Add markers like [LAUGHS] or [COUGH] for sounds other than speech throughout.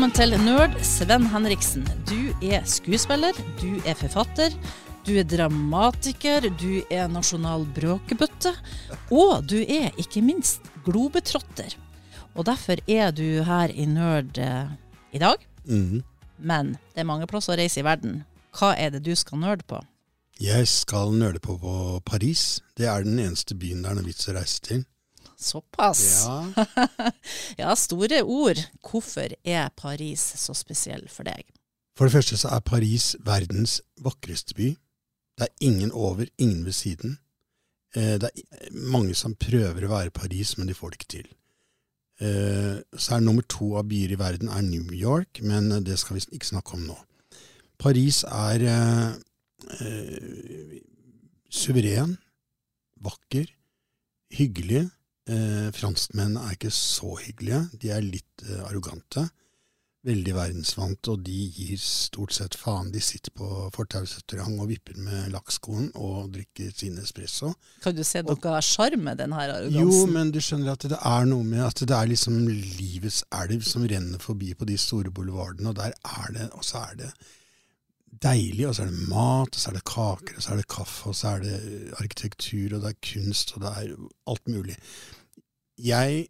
velkommen til Nerd Sven Henriksen. Du er skuespiller, du er forfatter, du er dramatiker, du er nasjonal bråkebøtte, og du er ikke minst globetrotter. Og derfor er du her i Nerd eh, i dag. Mhm. Men det er mange plasser å reise i verden. Hva er det du skal nerde på? Jeg skal nøle på på Paris. Det er den eneste byen det er noe vits å reise til. Såpass. Ja, [LAUGHS] Ja, store ord. Hvorfor er Paris så spesiell for deg? For det første så er Paris verdens vakreste by. Det er ingen over, ingen ved siden. Eh, Det er mange som prøver å være Paris, men de får det ikke til. Eh, Så er nummer to av byer i verden er New York, men det skal vi ikke snakke om nå. Paris er eh, suveren, vakker, hyggelig. Eh, franskmenn er ikke så hyggelige. De er litt eh, arrogante. Veldig verdensvante, og de gir stort sett faen. De sitter på fortausrestaurant og vipper med lakkskoen og drikker sin espresso. Kan du se noe sjarm med den her arrogansen? Jo, men du skjønner at det er noe med at det er liksom livets elv som renner forbi på de store boulevardene, og der er det, og så er det deilig, og så er det mat, og så er det kaker, og så er det kaffe, og så er det arkitektur, og det er kunst, og det er alt mulig. Jeg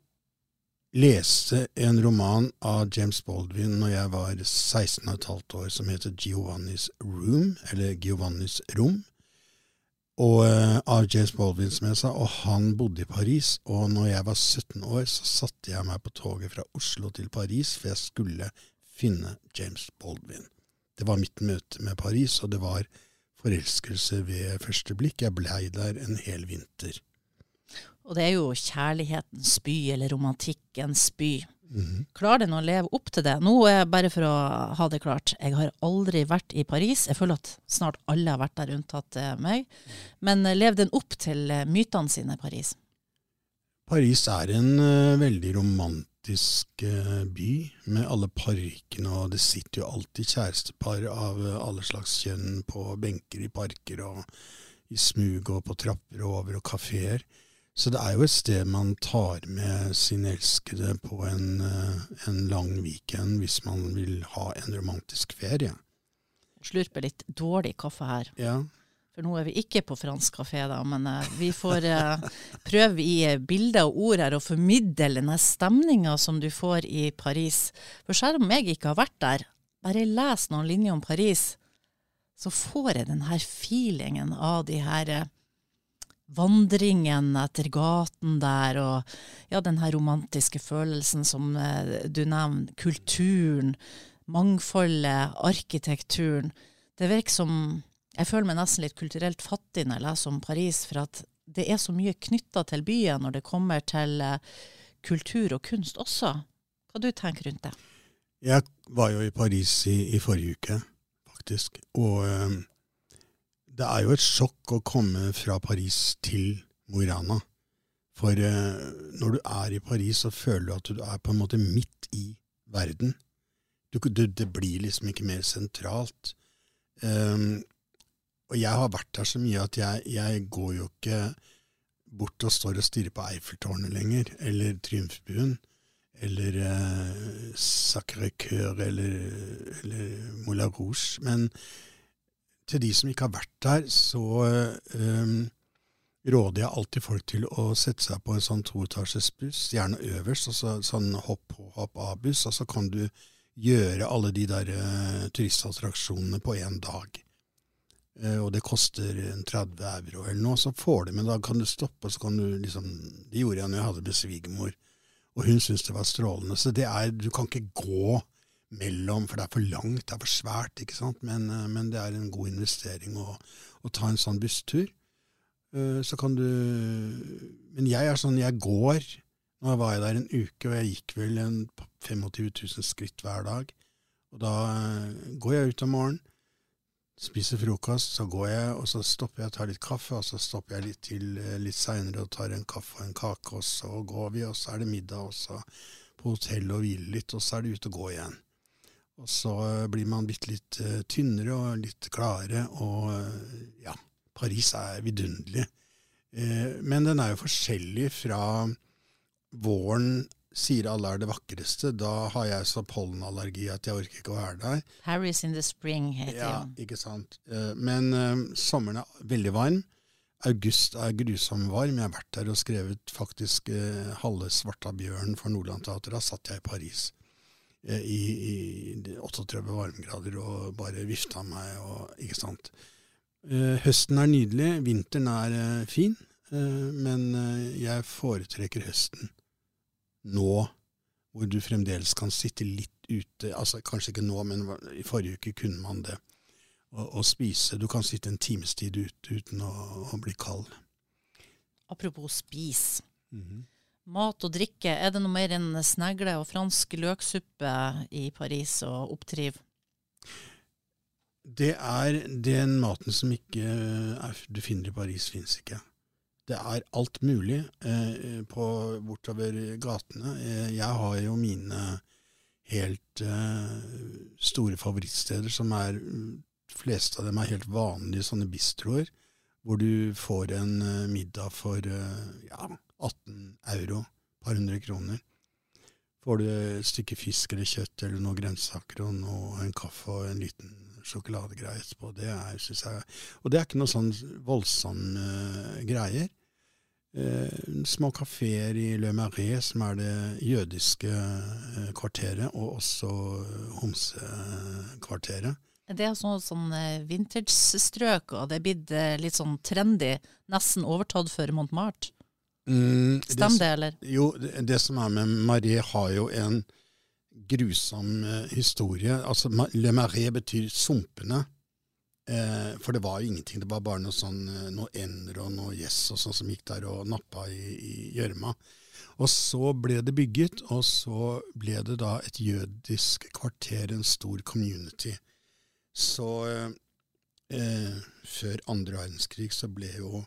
leste en roman av James Baldwin når jeg var 16 15 år, som heter Giovannis Room, eller Giovannis rom og uh, av James Baldwin, som jeg sa, og han bodde i Paris. Og når jeg var 17 år, så satte jeg meg på toget fra Oslo til Paris, for jeg skulle finne James Baldwin. Det var mitt møte med Paris, og det var forelskelse ved første blikk. Jeg blei der en hel vinter. Og det er jo kjærlighetens by, eller romantikkens by. Mhm. Klarer den å leve opp til det? Nå er bare for å ha det klart, jeg har aldri vært i Paris. Jeg føler at snart alle har vært der, unntatt eh, meg. Men eh, lever den opp til eh, mytene sine, Paris? Paris er en uh, veldig romantisk eh, by, med alle parkene, og det sitter jo alltid kjærestepar av eh, alle slags kjønn på benker i parker og i smug og på trapper og over og kafeer. Så det er jo et sted man tar med sin elskede på en, eh, en lang weekend hvis man vil ha en romantisk ferie. Slurper litt dårlig kaffe her. Ja, For nå er vi ikke på fransk kafé, da, men uh, vi får uh, prøve i eh, bilder og ord her å formidle denne stemninga som du får i Paris. For selv om jeg ikke har vært der, bare leser noen linjer om Paris, så får jeg den her feelingen av de her vandringen etter gaten der, og ja, den her romantiske følelsen som du nevner, kulturen, mangfoldet, arkitekturen. Det virker som Jeg føler meg nesten litt kulturelt fattig når jeg leser om Paris, for at det er så mye knytta til byen når det kommer til eh, kultur og kunst også. Hva du tenker rundt det? Jeg var jo i Paris i, i forrige uke, faktisk. Og eh, det er jo et sjokk å komme fra Paris til Mo i Rana. For eh, når du er i Paris, så føler du at du er på en måte midt i verden. Du, du, det blir liksom ikke mer sentralt. Um, og jeg har vært der så mye at jeg, jeg går jo ikke bort og står og stirrer på Eiffeltårnet lenger, eller Triumfbuen eller eh, Sacré-Cœur eller, eller Moulin Rouge. Men til de som ikke har vært der, så eh, råder jeg alltid folk til å sette seg på en sånn toetasjes buss, gjerne øverst, og så, sånn hopp-hopp-av-buss, og så kan du gjøre alle de der eh, turistattraksjonene på én dag. Eh, og det koster 30 euro eller noe, så får du, men da kan du stoppe, og så kan du liksom Det gjorde jeg når jeg hadde med svigermor. Og hun syntes det var strålende. Så det er, du kan ikke gå mellom, for det er for langt, det er for svært, ikke sant. Men, eh, men det er en god investering å, å ta en sånn busstur. Eh, Så kan du Men jeg er sånn, jeg går. Nå var jeg der en uke, og jeg gikk vel en 25 000 skritt hver dag. Og da går jeg ut om morgenen, spiser frokost, så går jeg, og så stopper jeg og tar litt kaffe, og så stopper jeg litt til eh, litt seinere og tar en kaffe og en kake, og så går vi, og så er det middag, og så på hotell og hviler litt, og så er det ut og gå igjen. Og så eh, blir man bitte litt eh, tynnere og litt klarere, og ja, Paris er vidunderlig. Men den er jo forskjellig fra våren sier alle er det vakreste, da har jeg så pollenallergi at jeg orker ikke å være der. Harry's in the spring heter Ja, jo. ikke sant. Eh, Men eh, sommeren er veldig varm. August er grusom varm. Jeg har vært der og skrevet faktisk eh, halve Svartabjørn for Nordland Teater. Da satt jeg i Paris eh, i, i 38 varmegrader og bare vifta meg og Ikke sant. Eh, høsten er nydelig. Vinteren er eh, fin. men jeg foretrekker høsten nå, hvor du fremdeles kan sitte litt ute. altså Kanskje ikke nå, men i forrige uke kunne man det. Og, og spise. Du kan sitte en times tid ute uten å, å bli kald. Apropos spis. Mat og drikke, er det noe mer enn snegle og fransk løksuppe i Paris og opptriv? Det er den maten som ikke er, du finner i Paris, fins ikke. Det er alt mulig eh, på, bortover gatene. Eh, jeg har jo mine helt eh, store favorittsteder, som er De fleste av dem er helt vanlige sånne bistroer, hvor du får en eh, middag for eh, ja, 18 euro, et par hundre kroner. Får du et stykke fisk eller kjøtt eller noen grønnsaker og noe, en kaffe og en liten sjokoladegreie etterpå. Det er, synes jeg, og det er ikke noe sånn voldsomme uh, greier. Eh, små kafeer i Le Marais, som er det jødiske eh, kvarteret, og også homsekvarteret. Det Er sånn, sånn eh, vintage-strøk, og det er blitt eh, litt sånn trendy, nesten overtatt for Montmartre? Mm, Stemmer det, eller? Jo, det, det som er med Marais, har jo en grusom eh, historie. Altså, Le Marais betyr sumpene. Eh, for det var jo ingenting. Det var bare noe sånn, eh, noe ender og gjess og sånn som gikk der og nappa i gjørma. Og så ble det bygget, og så ble det da et jødisk kvarter, en stor community. Så eh, eh, før andre verdenskrig så ble jo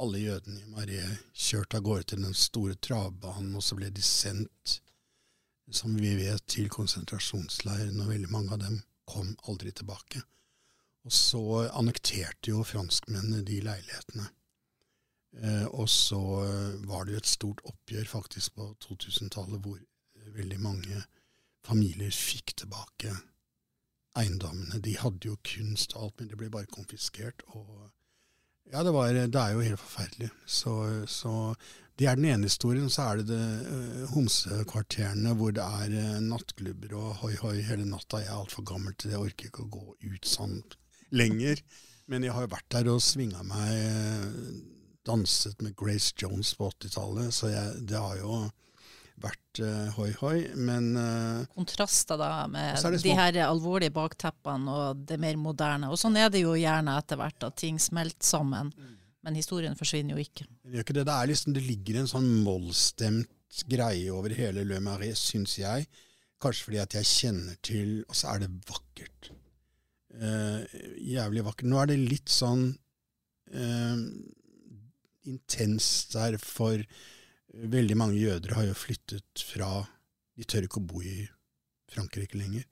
alle jødene i Marie kjørt av gårde til den store travbanen, og så ble de sendt, som vi vet, til konsentrasjonsleiren, og veldig mange av dem kom aldri tilbake. Og så annekterte jo franskmennene de leilighetene. Eh, og så eh, var det jo et stort oppgjør faktisk på 2000-tallet, hvor eh, veldig mange familier fikk tilbake eiendommene. De hadde jo kunst og alt, men det ble bare konfiskert. og ja, det, var, det er jo helt forferdelig. Så, så Det er den ene historien. Så er det det uh, homsekvarterene hvor det er eh, nattklubber og hoi-hoi hele natta. Jeg er altfor gammel til det. Jeg orker ikke å gå ut sånn lenger. Men jeg har jo vært der og svinga meg, eh, danset med Grace Jones på 80-tallet, så jeg, det har jo vært eh, hoi-hoi. Men uh, Kontraster da med de her alvorlige bakteppene og det mer moderne. Og sånn er det jo gjerne etter hvert, at ting smelter sammen. Men historien forsvinner jo ikke. Det ikke det. Det, er liksom, det ligger en sånn mollstemt greie over hele Le Marais, syns jeg. Kanskje fordi at jeg kjenner til Og så er det vakkert. Eh, jævlig vakker. Nå er det litt sånn eh, intenst der, for veldig mange jøder har jo flyttet fra De tør ikke å bo i Frankrike lenger.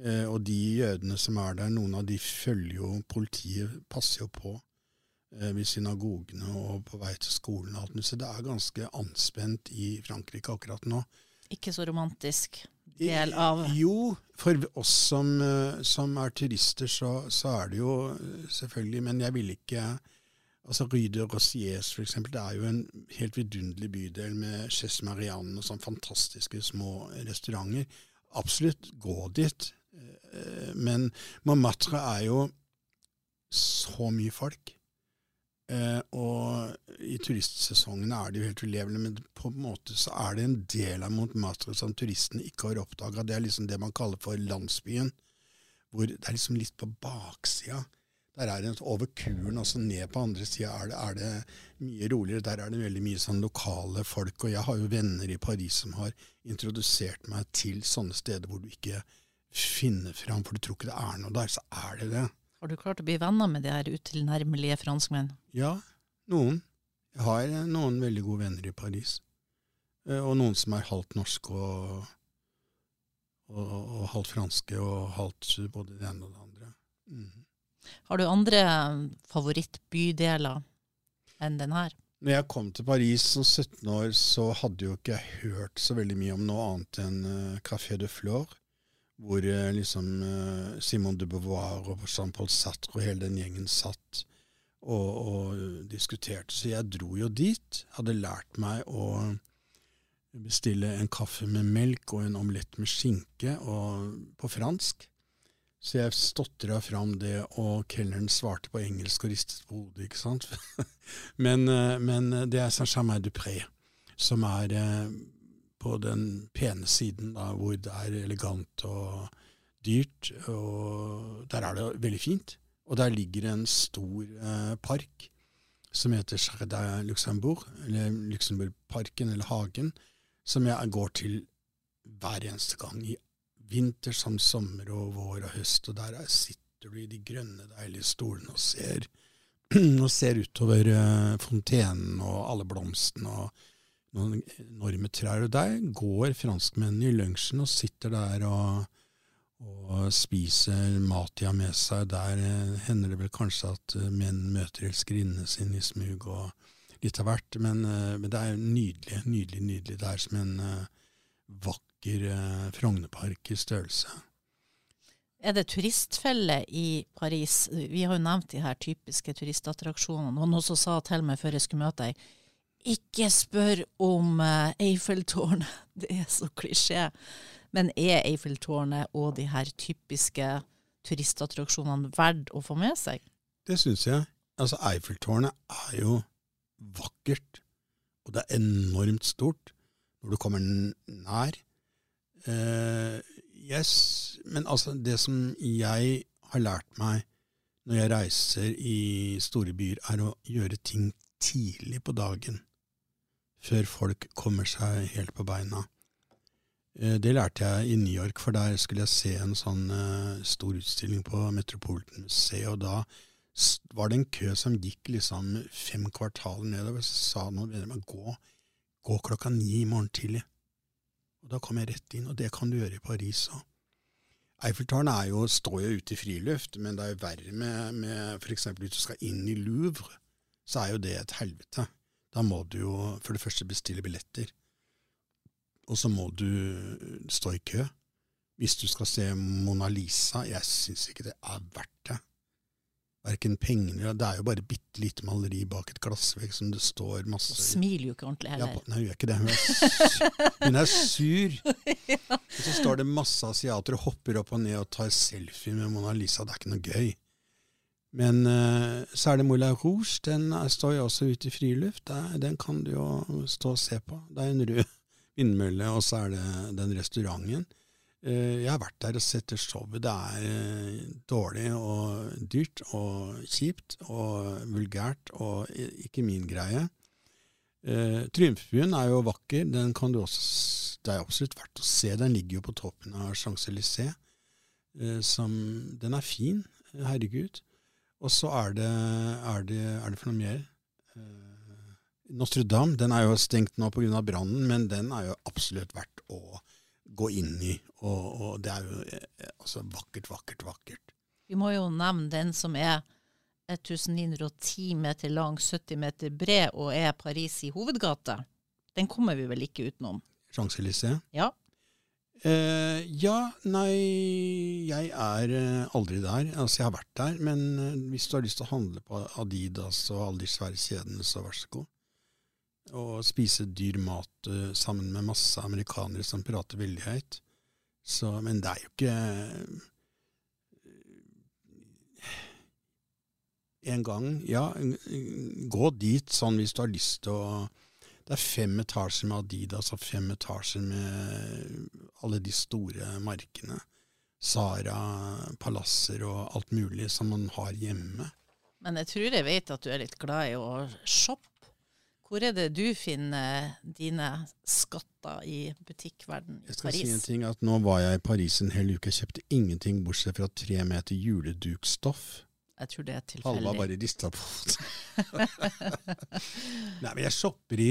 Eh, og de jødene som er der, noen av de følger jo Politiet passer jo på eh, ved synagogene og på vei til skolen og alt. Så det er ganske anspent i Frankrike akkurat nå. Ikke så romantisk del av Jo, for oss som, eh, som er turister, så, så er det jo eh, selvfølgelig Men jeg vil ikke Altså Ryde de Rossiers, for eksempel, det er jo en helt vidunderlig bydel med Chess Marianne og sånne fantastiske små restauranter. Absolutt, gå dit. Eh, Men Montmartre er jo så mye folk. Eh, og i turistsesongene er det jo helt ulevelig, men på en måte så er det en del av Montmartre som turistene ikke har oppdaga. Det er liksom det man kaller for landsbyen, hvor det er liksom litt på baksida. Der er det over kuren, altså ned på andre sida er, er det mye roligere. Der er det veldig mye sånn lokale folk, og jeg har jo venner i Paris som har introdusert meg til sånne steder hvor du ikke finner fram, for du tror ikke det er noe der, så er det det. Har du klart å bli venner med de her utilnærmelige franskmenn? Ja, noen. Jeg har eh, noen veldig gode venner i Paris. Eh, Og noen som er halvt norske og, og, og halvt franske, og halvt både det ene og det andre. Mm. Har du andre favorittbydeler enn den her? Når jeg kom til Paris som 17 år, så hadde jo ikke jeg hørt så veldig mye om noe annet enn Café de Flore, hvor uh, liksom uh, Simon de Beauvoir og Jean-Paul Sartre og hele den gjengen satt og, og, diskuterte. Så jeg dro jo dit. Hadde lært meg å bestille en kaffe med melk og en omelett med skinke og, på fransk. Så jeg stotra fram det, og kelneren svarte på engelsk og ristet på hodet, ikke sant. [LAUGHS] men, eh, men, det er Saint-Germain-du-Pré, som er eh, på den pene siden, da, hvor det er elegant og dyrt. Og der er det veldig fint. Og der ligger en stor eh, park som heter Jardin Luxembourg, eller Luxembourgparken, eller Hagen, som jeg går til hver eneste gang i vinter som sommer og vår og høst, og der sitter du i de grønne, deilige stolene og ser, [CLEARS THROAT] og ser utover eh, fontenen og alle blomstene og noen enorme trær. Og der går franskmennene i lunsjen og sitter der og, og spiser mat de har med seg. Der uh, hender det vel kanskje at uh, menn møter elskerinnene sine i smug og litt av hvert, men, men, det er nydelig, nydelig, nydelig. Det er som en vakker eh, Frognerpark i størrelse. Er det turistfelle i Paris? Vi har jo nevnt de her typiske turistattraksjonene. Noen som sa til meg før jeg skulle møte deg, ikke spør om uh, Eiffeltårnet. [LAUGHS] Det er så klisjé. Men er Eiffeltårnet og de her typiske turistattraksjonene verdt å få med seg? Det syns jeg. Altså, Eiffeltårnet er jo vakkert, og det er enormt stort når du kommer nær. Uh, yes, men altså, det som jeg har lært meg når jeg reiser i store byer, er å gjøre ting tidlig på dagen, før folk kommer seg helt på beina. Uh, det lærte jeg i New York, for der skulle jeg se en sånn uh, stor utstilling på Metropolitan-museet, og da var det en kø som gikk liksom fem kvartaler nedover. Så sa noen venner meg gå, gå klokka ni i morgen tidlig. Og Da kom jeg rett inn, og det kan du gjøre i Paris òg. Eiffeltårnet jo, står jo ute i friluft, men det er jo verre med, med f.eks. hvis du skal inn i Louvre, så er jo det et helvete. Da må du jo for det første bestille billetter, og så må du stå i kø. Hvis du skal se Mona Lisa, jeg syns ikke det er verdt det verken pengene Det er jo bare bitte lite maleri bak et glassvegg som det står masse Hun smiler jo ikke ordentlig heller. Ja, nei, hun gjør ikke det. Hun er, hun er sur. [LAUGHS] ja. Og så står det masse asiater og hopper opp og ned og tar selfie med Mona Lisa. Det er ikke noe gøy. Men uh, er det Moulin Rouge. Den står jo også ute i friluft. Den kan du jo stå og se på. Det er en rød [LAUGHS] vindmølle, og så er det den restauranten. Uh, jeg har vært der og sett det showet. Det er uh, dårlig og dyrt og kjipt og vulgært og ikke min greie. Uh, Triumfbuen er jo vakker. Den kan du også, det er absolutt verdt å se. Den ligger jo på toppen av Champs-Élysées. Den er fin. Herregud. Og så er det, er det, er det for noe mer? Notre-Dame den er jo stengt nå pga. brannen, men den er jo absolutt verdt å gå inn i. Og, og det er jo eh, altså, vakkert, vakkert, vakkert. Vi må jo nevne den som er 1910 meter lang, 70 meter bred og er Paris i hovedgate. Den kommer vi vel ikke utenom? Champs-Élysées? Ja. Eh, ja, nei, jeg er eh, aldri der. Altså, jeg har vært der. Men eh, hvis du har lyst til å handle på Adidas og alle de svære kjedene, så vær så god og spise dyr mat uh, sammen med masse amerikanere som prater veldig høyt. Så, men det er jo ikke uh, En gang, ja, gå dit sånn hvis du har lyst til å Det er fem etasjer med Adidas og fem etasjer med alle de store markene. Sara, palasser og alt mulig som man har hjemme. Men jeg tror jeg vet at du er litt glad i å shoppe hvor er det du finner dine skatter i butikkverden i Paris? Jeg skal Paris? si en ting, at Nå var jeg i Paris en hel uke. Jeg kjøpte ingenting bortsett fra tre meter juledukstoff. Jeg tror det er tilfeldig. Halva bare rista på hodet. [LAUGHS] Nei, men jeg shopper i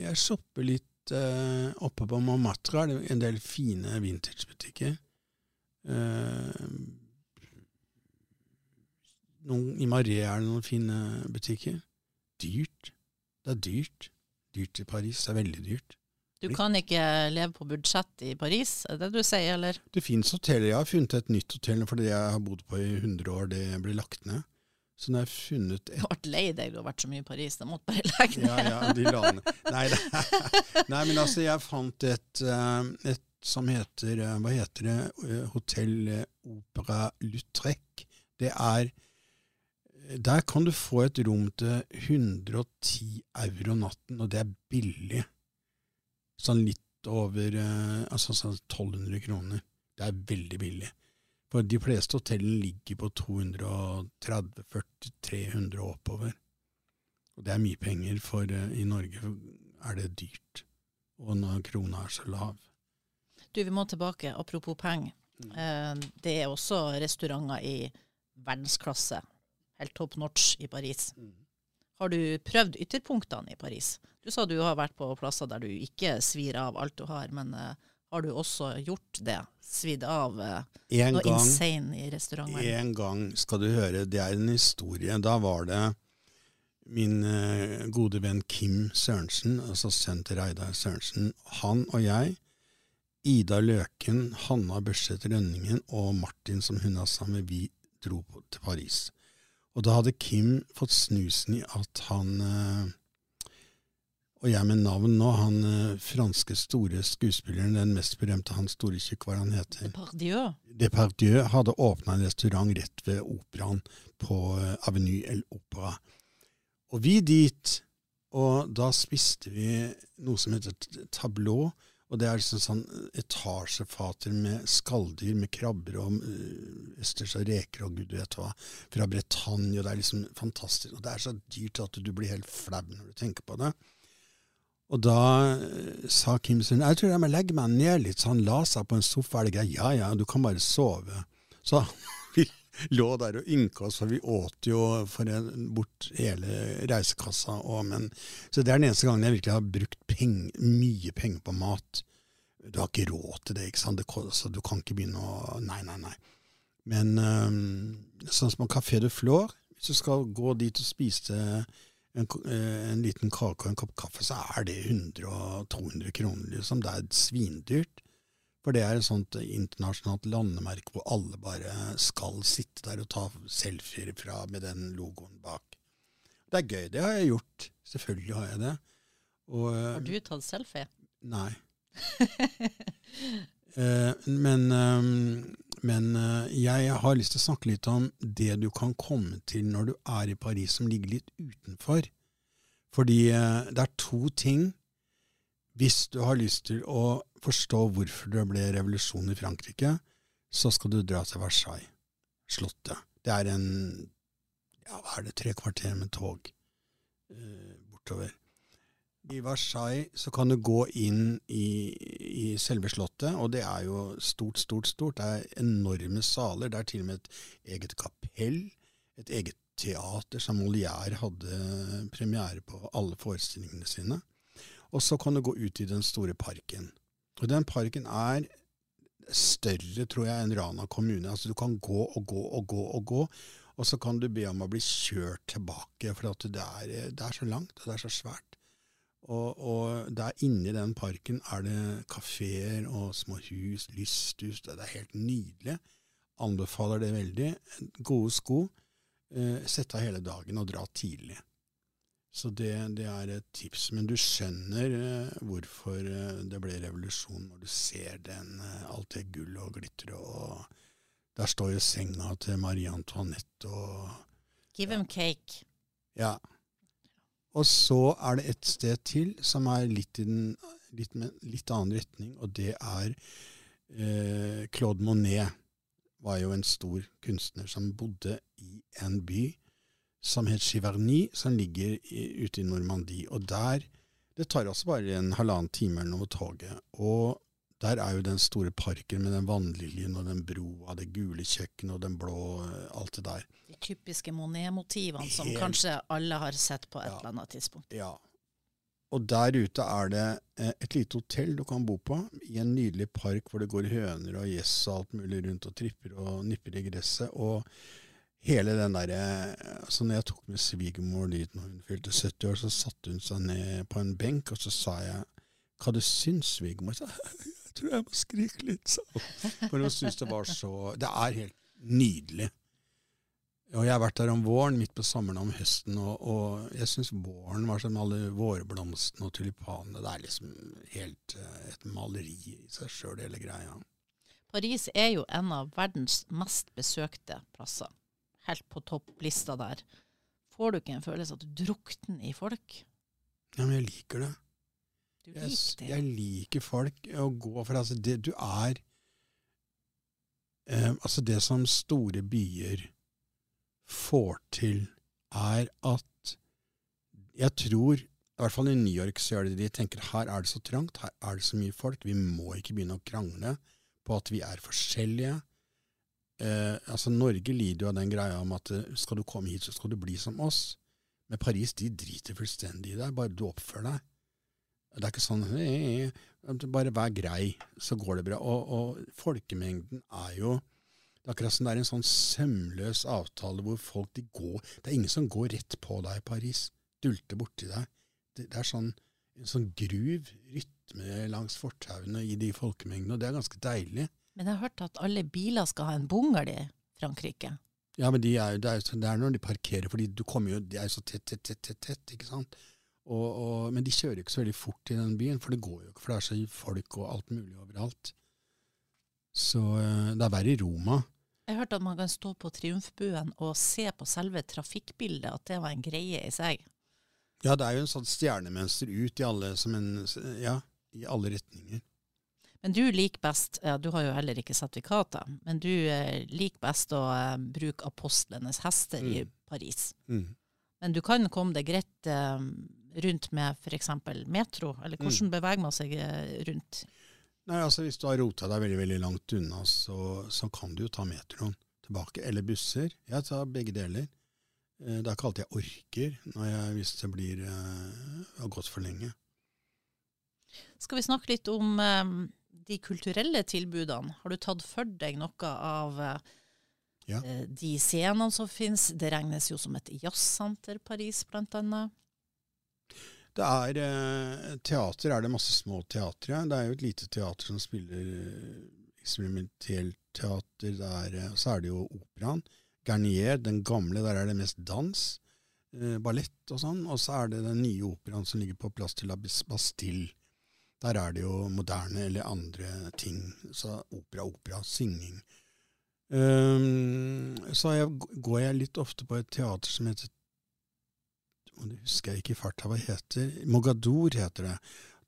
Jeg shopper litt uh, oppe på Montmartre. Det er en del fine vintagebutikker. Uh, I Marais er det noen fine butikker. Dyrt. Det er dyrt. Dyrt i Paris. Det er veldig dyrt. Du kan ikke leve på budsjett i Paris, er det det du sier, eller? Det fins hoteller. Jeg har funnet et nytt hotell fordi jeg har bodd på i 100 år. Det ble lagt ned. Så nå har jeg funnet Du et har vært lei deg, du har vært så mye i Paris, det måtte bare legge ned. Ja, ja, de la ned. Nei, det, [LAUGHS] nei, men altså, jeg fant et, eh, et som heter eh, Hva heter det? Eh, Hotell Opera Lutrec. Det er Der kan du få et rom til 110 euro natten, og det er billig. Sånn litt over eh, altså sånn 1200 kroner. Det er veldig billig. For de fleste hotellene ligger på 230-40-300 og oppover. Og det er mye penger, for eh, i Norge er det dyrt. Og når krona er så lav. Du, vi må tilbake, apropos penger. Eh, det er også restauranter i verdensklasse, helt top notch i Paris. Har du prøvd ytterpunktene i Paris? Du sa du har vært på plasser der du ikke svir av alt du har, men uh, har du også gjort det? Svidd av uh, noe gang, insane i restauranten? en gang skal du høre, det er en historie. Da var det min uh, gode venn Kim Sørensen, altså sønnen til Reidar Sørensen. Han og jeg, Ida Løken, Hanna Børseth Rønningen og Martin som hun har sammen, vi dro til Paris. Og da hadde Kim fått snusen i at han eh, Og jeg med navn nå, han eh, franske store skuespilleren, den mest berømte, han store tjukk, hva han heter? Depardieu? Depardieu hadde åpna en restaurant rett ved operaen på eh, Avenue El Opera. Og vi dit, og da spiste vi noe som heter tableau. Og det er liksom sånn etasjefater med skalldyr, med krabber og østers og reker og gud vet hva, fra Bretagne. Og det er liksom fantastisk. Og det er så dyrt at du blir helt flau når du tenker på det. Og da eh, sa Kim jeg tror jeg må legge meg ned litt, så han la seg på en sofa. Er det greit? Ja ja, du kan bare sove. Så [LAUGHS] lå der og ynka oss, for vi åt jo en, bort hele reisekassa. Og, men, så det er den eneste gangen jeg virkelig har brukt peng, mye penger på mat. Du har ikke råd til det, ikke sant? Det, så du kan ikke begynne å Nei, nei, nei. Men øhm, sånn som en Café de Flore, hvis du skal gå dit og spise en, eh, en liten kake og en kopp kaffe, så er det 100-200 kroner, liksom. Det er svindyrt. For det er et sånt internasjonalt landemerke hvor alle bare skal sitte der og ta selfier fra med den logoen bak. Det er gøy. Det har jeg gjort. Selvfølgelig har jeg det. Og, Har du tatt selfie? Nei. [LAUGHS] Eh, men eh, men eh, jeg har lyst til å snakke litt om det du kan komme til når du er i Paris som ligger litt utenfor. Fordi eh, det er to ting Hvis du har lyst til å forstå hvorfor det ble revolusjon i Frankrike, så skal du dra til Versailles, slottet. Det er en ja, hva er det, tre kvarter med tog eh, bortover. I Versailles så kan du gå inn i, i selve slottet, og det er jo stort, stort, stort. Det er enorme saler. Det er til og med et eget kapell, et eget teater som Molière hadde premiere på alle forestillingene sine. Og så kan du gå ut i den store parken. Og den parken er større, tror jeg, enn Rana kommune. Altså Du kan gå og gå og gå og gå, og så kan du be om å bli kjørt tilbake, for det er, det er så langt, og det er så svært. Og, og der inne i den parken er det kafeer og små hus, lysthus. Det er helt nydelig. Anbefaler det veldig. Gode sko. Eh, Sett av hele dagen og dra tidlig. Så det, det er et tips. Men du skjønner eh, hvorfor eh, det ble revolusjon når du ser den, eh, alt det gull og glitter og Der står jo senga til Marie Antoinette og Give him cake. Ja. Og så er det et sted til som er litt i den litt, litt annen retning, og det er eh, Claude Monet. Var jo en stor kunstner som bodde i en by som het Giverny, som ligger i, ute i Normandie. Og der Det tar også bare en halvannen time eller noe med toget. Og der er jo den store parken med den vannliljen og den broa, det gule kjøkkenet og den blå Alt det der. De typiske Monet-motivene som Helt- kanskje alle har sett på et Ja. eller annet tidspunkt. Ja. Og der ute er det eh, et lite hotell du kan bo på, i en nydelig park hvor det går høner og gjess og alt mulig rundt og tripper og nipper i gresset. Og hele den derre altså Når jeg tok med svigermor dit når hun fylte 70 år, så satte hun seg ned på en benk, og så sa jeg hva du syns, svigermor? Jeg, [LAUGHS] jeg tror jeg må skrike litt, sa. For hun syns det var så Det er helt nydelig. Og jeg har vært der om våren, midt på sommeren om høsten, og, og jeg syns våren var som alle vårblomstene og tulipanene. Det er liksom helt uh, et maleri i seg sjøl, hele greia. Paris er jo en av verdens mest besøkte plasser. Helt på topplista der. Får du ikke en følelse at du drukner i folk? Ja, men jeg liker det. Du liker det? Jeg, jeg liker folk. Å gå for altså, det, Du er eh, Altså, det som store byer får til, er at Jeg tror i hvert fall i New York så de det. De tenker her er det så trangt, her er det så mye folk. Vi må ikke begynne å krangle på at vi er forskjellige. Eh, altså Norge lider jo av den greia om at eh, skal du komme hit, så skal du bli som oss. Men Paris de driter fullstendig i deg, bare du oppfører deg. Det er ikke sånn Bare vær grei, så går det bra. Og, og folkemengden er jo det er akkurat som det er en sånn sømløs avtale hvor folk de går Det er ingen som går rett på deg i Paris, dulter borti deg. Det, det er sånn, en sånn gruv rytme langs fortauene i de folkemengdene, og det er ganske deilig. Men jeg har hørt at alle biler skal ha en bungel i Frankrike. Ja, men de er, det, er, det er når de parkerer, for du kommer jo, de er jo så tett, tett, tett, tett, tett ikke sant. Og, og, men de kjører ikke så veldig fort i den byen, for det går jo ikke, for det er så folk og alt mulig overalt. Så uh, det er verre i Roma. Jeg hørte at man kan stå på Triumfbuen og se på selve trafikkbildet, at det var en greie i seg. Ja, det er jo en sånn stjernemønster ut i alle, en, ja, i alle retninger. Men du liker best, ja, du har jo heller ikke sertifikater, men du eh, liker best å eh, bruke apostlenes hester mm. i Paris. Mm. Men du kan komme deg greit eh, rundt med f.eks. metro, eller hvordan mm. beveger man seg rundt? Nei, altså Hvis du har rota deg veldig veldig langt unna, så, så kan du jo ta metroen tilbake. Eller busser. Jeg tar begge deler. Det er ikke alltid jeg orker når jeg, hvis det blir har gått for lenge. Skal vi snakke litt om de kulturelle tilbudene? Har du tatt for deg noe av uh, ja. de scenene som finnes? Det regnes jo som et jazzsenter, Paris blant annet. Det er eh, Teater er det masse små teatre. Det er jo et lite teater som spiller eh, eksperimentelt teater. Der, eh, så er det jo operaen. Garnier, den gamle, der er det mest dans. Eh, ballett og sånn. Og så er det den nye operaen som ligger på plass til la Bastille. Der er det jo moderne eller andre ting. Så opera, opera, synging. Um, så jeg, går jeg litt ofte på et teater som heter det husker jeg ikke i farta hva heter. Mogador heter det.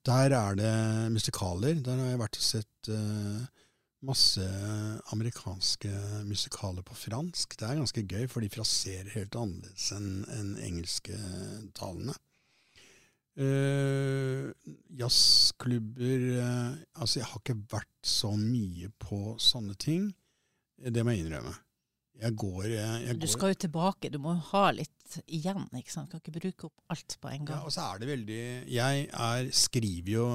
Der er det musikaler. Der har jeg vært og sett uh, masse amerikanske musikaler på fransk. Det er ganske gøy, for de fraserer helt annerledes enn en engelske talene. Uh, jazzklubber uh, Altså, jeg har ikke vært så mye på sånne ting. Det må jeg innrømme. Jeg går, jeg, jeg Du skal jo tilbake, du må ha litt igjen. ikke sant? Du Kan ikke bruke opp alt på en gang. Ja, og så er det veldig Jeg er, skriver jo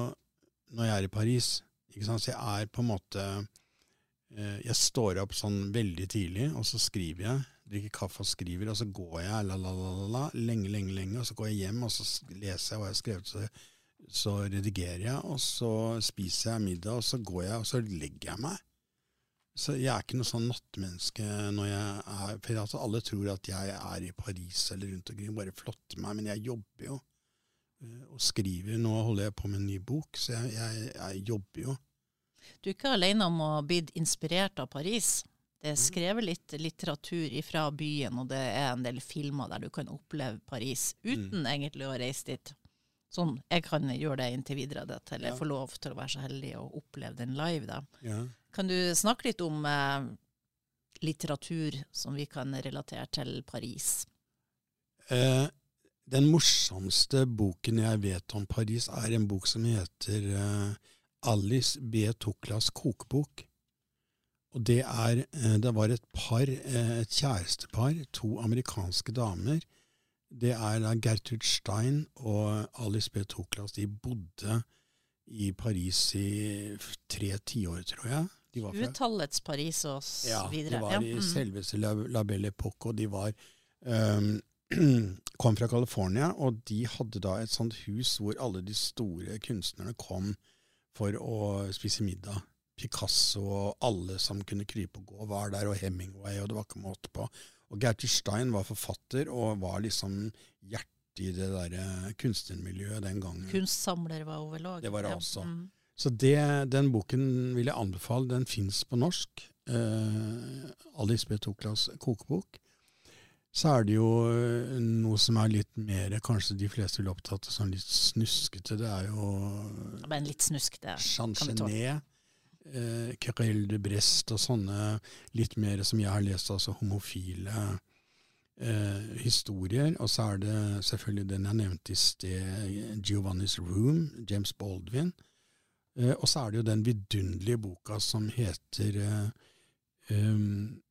når jeg er i Paris. ikke sant? Så jeg er på en måte uh, Jeg står opp sånn veldig tidlig, og så skriver jeg. Drikker kaffe og skriver, og så går jeg la, la, la, la, lenge, lenge, lenge. Og så går jeg hjem, og så leser jeg hva jeg har skrevet. Så, så redigerer jeg, og så spiser jeg middag, og så går jeg, og så legger jeg meg. Så jeg er ikke noe sånn nattmenneske når jeg er For altså, alle tror at jeg er i Paris eller rundt omkring bare flotter meg, men jeg jobber jo eh, og skriver. Nå holder jeg på med en ny bok, så jeg, jeg, jeg jobber jo. Du er ikke alene om å blitt inspirert av Paris. Det er skrevet litt litteratur fra byen, og det er en del filmer der du kan oppleve Paris uten mm. egentlig å reise dit. Sånn, Jeg kan gjøre det inntil videre, det, til jeg får lov til å være så heldig å oppleve den live. da. Ja. Kan du snakke litt om eh, litteratur som vi kan relatere til Paris? Eh, den morsomste boken jeg vet om Paris, er en bok som heter eh, Alice B. Tuklas kokebok. Og det er eh, Det var et par, eh, et kjærestepar, to amerikanske damer. Det er da Gertrud Stein og Alice B. Toklas. De bodde i Paris i tre tiår, tror jeg. De var fra, 20-tallets Paris og s- ja, videre. de var Ja, i mm. selveste La, La Belle Epoque, og de var um, [CLEARS THROAT] kom fra California, og de hadde da et sånt hus hvor alle de store kunstnerne kom for å spise middag. Picasso og alle som kunne krype og gå, var der, og Hemingway, og det var ikke måte på. Og Gaute Stein var forfatter, og var liksom hjertet i det der kunstnermiljøet den gangen. Kunstsamler var hun vel òg. Det var det også. Mm. Så det, den boken vil jeg anbefale. Den fins på norsk. Eh, Alice B. Toklas kokebok. Så er det jo eh, noe som er litt mer Kanskje de fleste vil opptatt av sånn litt snuskete. Det er jo Men litt snusk, det. Eh, Querelle de Brest og sånne litt mer som jeg har lest, altså homofile eh, historier. Og så er det selvfølgelig den jeg nevnte i sted, Giovanni's Room, James Baldwin. Eh, og så er det jo den vidunderlige boka som heter eh, um,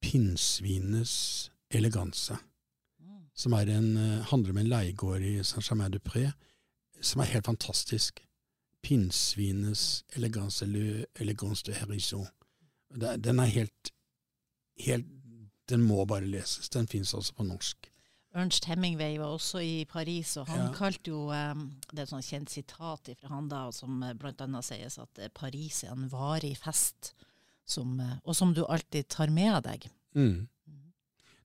Pinnsvinets eleganse. Mm. Som er en, eh, handler om en leiegård i Saint-Germain-du-Pré, som er helt fantastisk. Pinnsvinenes eleganse, eller elegance de herison. Den er helt, helt Den må bare leses. Den fins også på norsk. Ernst Hemingway var også i Paris, og han Ja. kalte jo um, Det er et sånt kjent sitat fra han da, som bl.a. blant annet sies at eh, Paris er en varig fest, som, eh, og som du alltid tar med deg. Mm.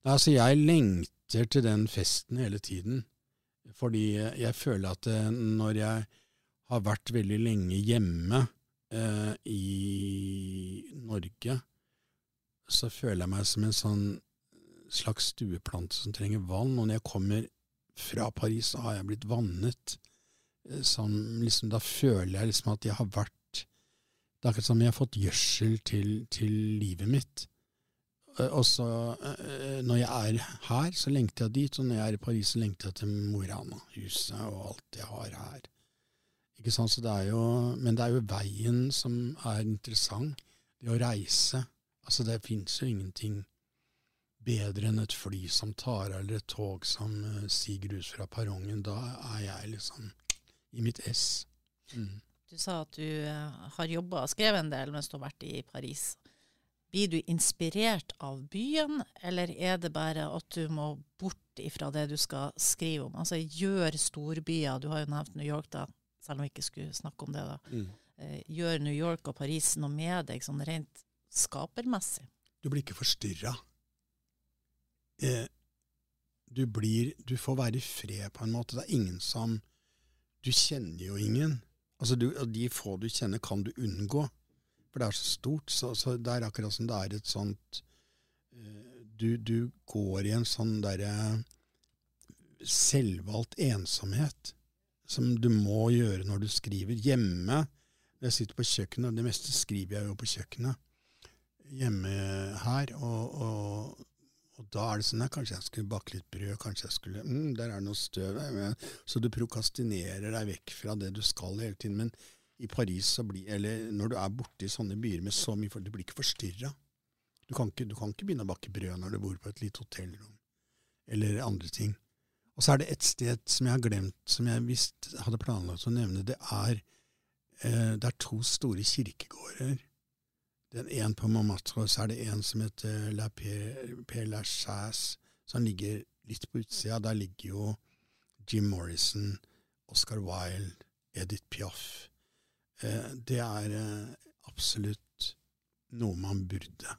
Altså, jeg lengter til den festen hele tiden. Fordi jeg føler at eh, når jeg har vært veldig lenge hjemme eh, i Norge, så føler jeg meg som en sånn slags stueplante som trenger vann. Og når jeg kommer fra Paris, så har jeg blitt vannet. Eh, Som liksom, da føler jeg liksom at jeg har vært Det er akkurat som jeg har fått gjødsel til, til livet mitt. Eh, Og så, eh, når jeg er her, så lengter jeg dit, og når jeg er i Paris, så lengter jeg til Morana, huset og alt jeg har her. Ikke sant, så det er jo, Men det er jo veien som er interessant. Det å reise. Altså, det fins jo ingenting bedre enn et fly som tar av, eller et tog som uh, siger ut fra perrongen. Da er jeg liksom i mitt ess. Mm. Du sa at du eh, har jobba og skrevet en del mens du har vært i Paris. Blir du inspirert av byen, eller er det bare at du må bort ifra det du skal skrive om? Altså gjør storbyer, du har jo nevnt New York da, selv om vi ikke skulle snakke om det da. Mm. Eh, Gjør New York og Paris noe med deg sånn rent skapermessig? Du blir ikke forstyrra. Eh, du blir Du får være i fred, på en måte. Det er ingen som Du kjenner jo ingen. Altså, du, De få du kjenner, kan du unngå. For det er så stort. Så, så det er akkurat som det er et sånt eh, du, du går i en sånn derre selvvalgt ensomhet som du må gjøre når du skriver. Hjemme, når jeg sitter på kjøkkenet, og det meste skriver jeg jo på kjøkkenet hjemme her, og, og, og da er det sånn at kanskje jeg skulle bake litt brød, kanskje jeg skulle mm, Der er det noe støv Så du prokastinerer deg vekk fra det du skal hele tiden. Men i Paris, blir, eller når du er borte i sånne byer med så mye folk, du blir ikke forstyrra. Du, du kan ikke begynne å bake brød når du bor på et lite hotellrom, eller andre ting. Og så er det et sted som jeg har glemt, som jeg visst hadde planlagt å nevne. Det er, eh, det er to store kirkegårder. Den en på Montmartre, og så er det en som heter La Père La Lachaise, som ligger litt på utsida. Der ligger jo Jim Morrison, Oscar Wilde, Edith Piaf. Eh, det er eh, absolutt noe man burde.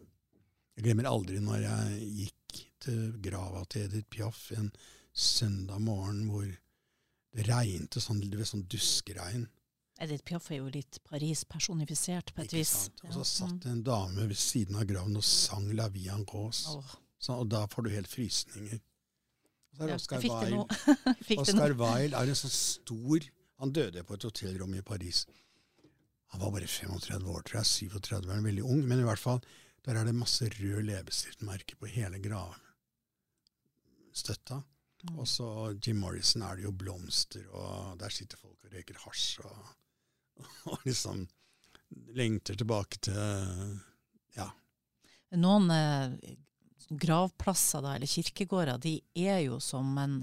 Jeg glemmer aldri når jeg gikk til grava til Edith Piaf en søndag morgen hvor det regnet sånn, det var sånn duskeregn. Edith Piaf er jo litt Paris personifisert på et Ikke vis. sant? Og så satt mm. det en dame ved siden av graven og sang La Vie en Rose. Så, og da får du helt frysninger. Og så er ja, Oscar. Wilde. [LAUGHS] Oscar. Wilde er en sånn stor Han døde på et hotellrom i Paris. Han var bare 35 år, tror jeg. 37 var veldig ung. Men i hvert fall, der er det masse rød leppestiftmerker på hele gravstøtta. Og så Jim Morrison er det jo blomster, og der sitter folk og røyker hasj og, [LAUGHS] og liksom lengter tilbake til Ja. Noen eh, gravplasser da, eller kirkegårder, de er jo som en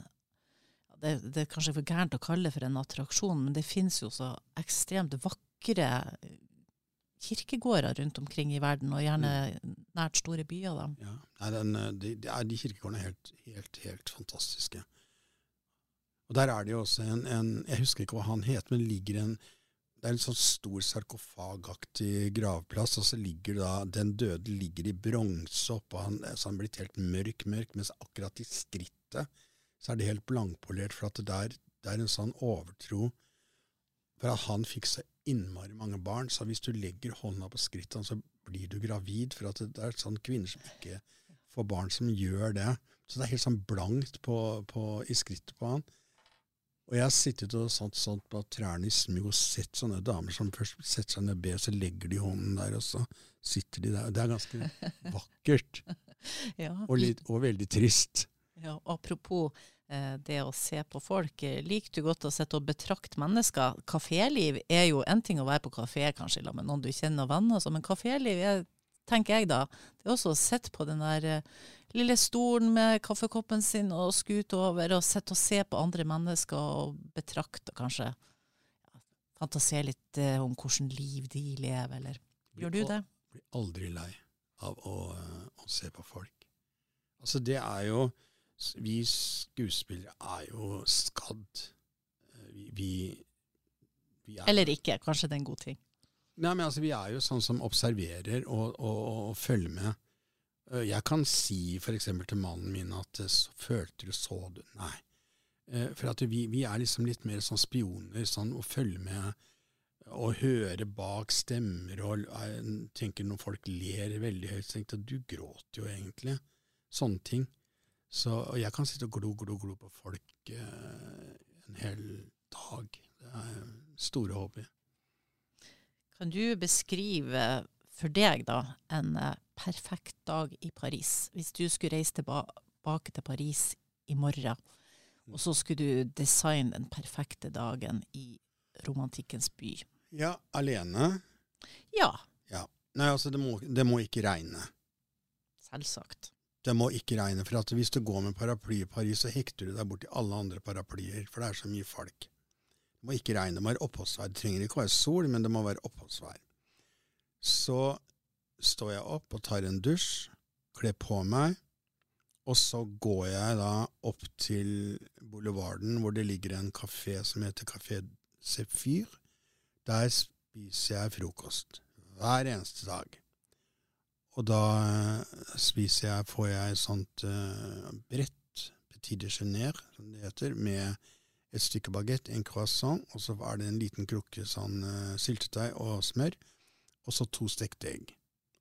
det, det er kanskje for gærent å kalle det for en attraksjon, men det finnes jo så ekstremt vakre kirkegårder rundt omkring i verden, og gjerne nært store byer. Ja. Den, eh, de, de, kirkegårdene er helt, helt, helt fantastiske. Og der er det jo også en, en Jeg husker ikke hva han het, men ligger en det er en sånn stor sarkofagaktig gravplass, og så ligger da den døde ligger i bronse oppå han, så han er blitt helt mørk, mørk, mens akkurat i skrittet så er det helt blankpolert, for at det, der, det er en sånn overtro for at han fikk så innmari mange barn, så hvis du legger hånda på skrittene, så blir du gravid, for det er sånn kvinner som ikke får barn, som gjør det. Så det er helt sånn blankt på, på, i skrittet på han. Og jeg har sittet og satt sånt på trærne i smug og sett sånne damer som først setter seg ned og ber, så legger de hånden der, og så sitter de der. Det er ganske vakkert. [LAUGHS] ja. og, litt, og, veldig trist. Ja, apropos det å se på folk. Eh, liker du godt å sitte og betrakte mennesker? Kaféliv er jo en ting å være på kafé kanskje med noen du kjenner og venner, men kaféliv er tenker jeg da. Det er også å sitte på den der uh, lille stolen med kaffekoppen sin og skute over og sitte og se på andre mennesker og betrakte kanskje ja, Fantasere litt om hvordan liv de lever, eller gjør du det? Blir aldri lei av å, å se på folk. Altså, det er jo Vi skuespillere er jo skadd. Vi, vi, vi er, Eller ikke. Kanskje det er en god ting. Nei, men altså, Vi er jo sånn som observerer og, og, og følger med. Øh, jeg kan si f.eks. til mannen min at øh, følte du, så du Nei. For at vi, vi, er liksom litt mer sånn spioner sånn, og følger med og høre bak stemmer og tenker når folk ler veldig høyt, tenker jeg at du gråter jo egentlig. Sånne ting. Så jeg kan sitte og glo, glo, glo på folk eh, en hel dag. Det er store hobby. Kan du beskrive for deg da en eh, perfekt dag i Paris? Hvis du skulle reise tilbake til Paris i morgen, og så skulle du designe den perfekte dagen i romantikkens by. Ja, alene? Ja. ja. Nei, altså, det må, det må, ikke regne. Selvsagt. Det må ikke regne, for hvis du går med paraply i Paris, så hekter du deg borti alle andre paraplyer, for det er så mye folk. Det må ikke regne, det må være oppholdsvær. Det trenger ikke være sol, men det må være oppholdsvær. Så står jeg opp og tar en dusj, kler på meg, og så går jeg da opp til boulevarden, hvor det ligger en kafé som heter Kafé Sefyr. Der spiser jeg frokost hver eneste dag. Og da spiser jeg, får jeg et sånt uh, brett, petit déjeuner, som det heter, med et stykke bagett, en croissant, og så er det en liten krukke sånn uh, syltetøy og smør, og så to stekte egg.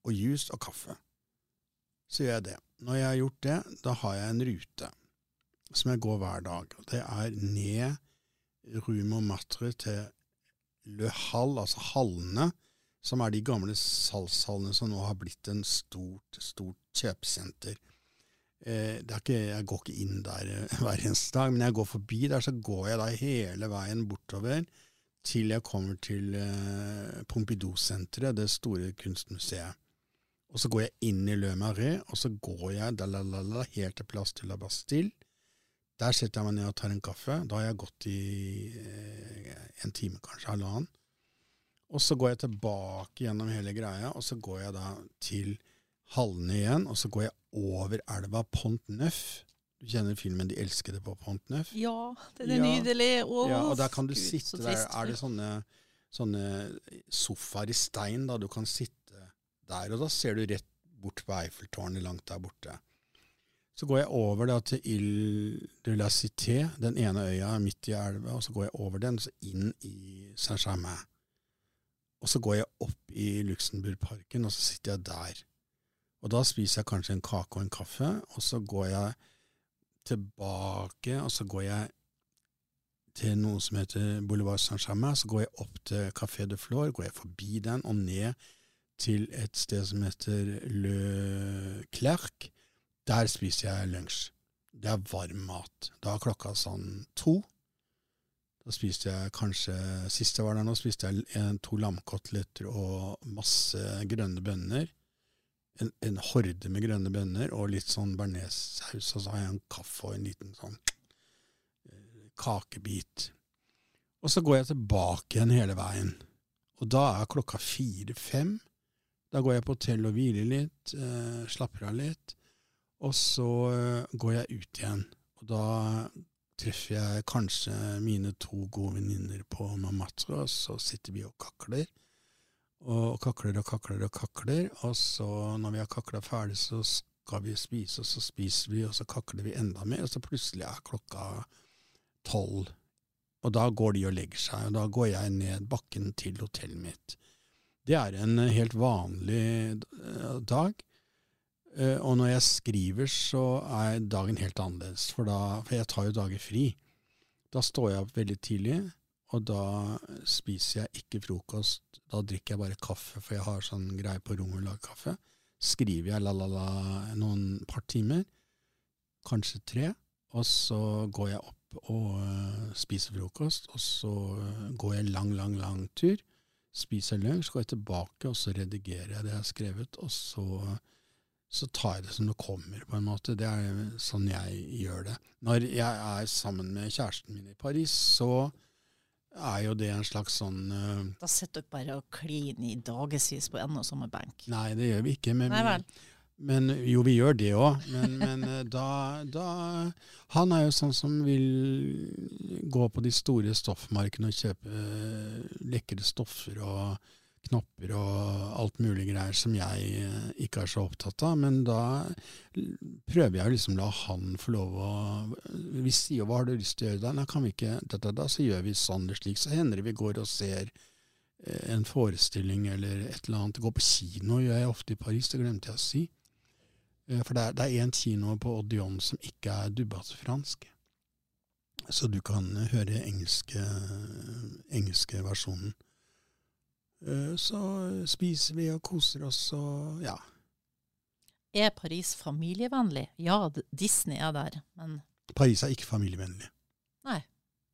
Og juice og kaffe. Så gjør jeg det. Når jeg har gjort det, da har jeg en rute som jeg går hver dag. og Det er ned Rue Montmartre til Le Hall, altså hallene, som er de gamle salgshallene som nå har blitt en stort, stort kjøpesenter. Eh, ikke, jeg går ikke inn der eh, [LAUGHS] hver eneste dag, men jeg går forbi der, så går jeg da hele veien bortover til jeg kommer til eh, Pompidou-senteret, det store kunstmuseet. Og så går jeg inn i Le Marais, og så går jeg dalalala, helt til plass til La Bastille. Der setter jeg meg ned og tar en kaffe. Da har jeg gått i en time, kanskje halvannen. Og så går jeg tilbake gjennom hele greia, og så går jeg da til hallene igjen, og så går jeg over elva Pont Neuf. Du kjenner filmen 'De elskede på Pont Neuf'? Ja, det er ja. nydelig. Åh, ja, og der kan du Gud, sitte der. Er det sånne, sånne sofaer i stein, da du kan sitte der, og da ser du rett bort på Eiffeltårnet langt der borte. Så går jeg over da til Ile de la Cité, den ene øya midt i elva, og så går jeg over den, så inn i Saint-Germain. Og så går jeg opp i Luxembourgparken, og så sitter jeg der. Og da spiser jeg kanskje en kake og en kaffe, og så går jeg tilbake, og så går jeg til noe som heter Boulevard Saint-Germain, så går jeg opp til Café de Flore, går jeg forbi den og ned til et sted som heter Le Clerc. Der spiser jeg lunsj. Det er varm mat. Da er klokka sånn to. Da spiste jeg kanskje Sist jeg var der nå, spiste jeg to lamkoteletter og masse grønne bønner en, en, horde med grønne bønner og litt sånn bearnéssaus, og så har jeg en kaffe og en liten sånn eh, kakebit. Og så går jeg tilbake igjen hele veien. Og da er klokka fire-fem. Da går jeg på hotell og hviler litt, eh, slapper av litt. Og så eh, går jeg ut igjen. Og da treffer jeg kanskje mine to gode venninner på Mamatra, og så sitter vi og kakler. Og kakler og kakler og kakler. Og så, når vi har kakla ferdig, så skal vi spise, og så spiser vi, og så kakler vi enda mer, og så plutselig er klokka tolv. Og da går de og legger seg, og da går jeg ned bakken til hotellet mitt. Det er en helt vanlig eh, dag. Eh, og når jeg skriver, så er dagen helt annerledes, for, da, for jeg tar jo dager fri. Da står jeg opp veldig tidlig, og da spiser jeg ikke frokost. Da drikker jeg bare kaffe, for jeg har sånn greie på rommet å lage kaffe. Skriver jeg la-la-la noen par timer, kanskje tre, og så går jeg opp og uh, spiser frokost, og så går jeg lang, lang, lang tur. Spiser lunsj, går jeg tilbake, og så redigerer jeg det jeg har skrevet, og så så tar jeg det som det kommer, på en måte. Det er sånn jeg gjør det. Når jeg er sammen med kjæresten min i Paris, så er jo det en slags sånn uh, Da sitter dere bare og kliner i dagevis på en og samme benk. Nei, det gjør vi ikke. Men, Nei men jo, vi gjør det òg. Men, [LAUGHS] men uh, da, da Han er jo sånn som vil gå på de store stoffmarkedene og kjøpe uh, lekre stoffer og knopper og alt mulig greier som jeg eh, ikke er så opptatt av. Men da prøver jeg liksom å la han få lov å Vi sier 'hva har du lyst til å gjøre da'? Nei, kan vi ikke da, da, da, så gjør vi sånn eller slik. Så hender det vi går og ser eh, en forestilling eller et eller annet. Gå på kino gjør jeg ofte i Paris, det glemte jeg å si. Eh, for det er, en kino på Odeon som ikke er dubbete fransk. Så du kan høre engelske, engelske versjonen. Eh, så spiser vi og koser oss og ja. Er Paris familievennlig? Ja, Disney er der, men Paris er ikke familievennlig. Nei.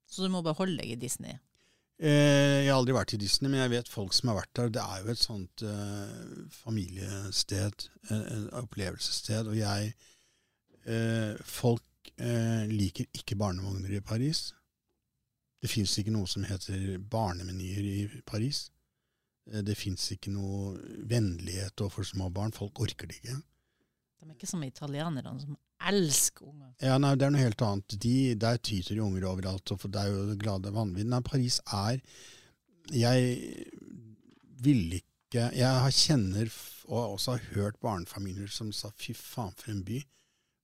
Så du må beholde deg i Disney? Eh, jeg har aldri vært i Disney, men jeg vet folk som har vært der. Det er jo et sånt eh, familiested, eh, opplevelsessted. Og jeg uh, Folk liker ikke barnevogner i Paris. Det fins ikke noe som heter barnemenyer i Paris. Eh, det fins ikke noe vennlighet overfor små barn. Folk orker det ikke. De er ikke som italienerne, som elsker unger. Ja, nei, Det er noe helt annet. De, der tyter de unger overalt, og det er jo glade vanvidd. Nei, Paris er Jeg vil ikke Jeg kjenner, og også har hørt barnefamilier som sa fy faen for en by.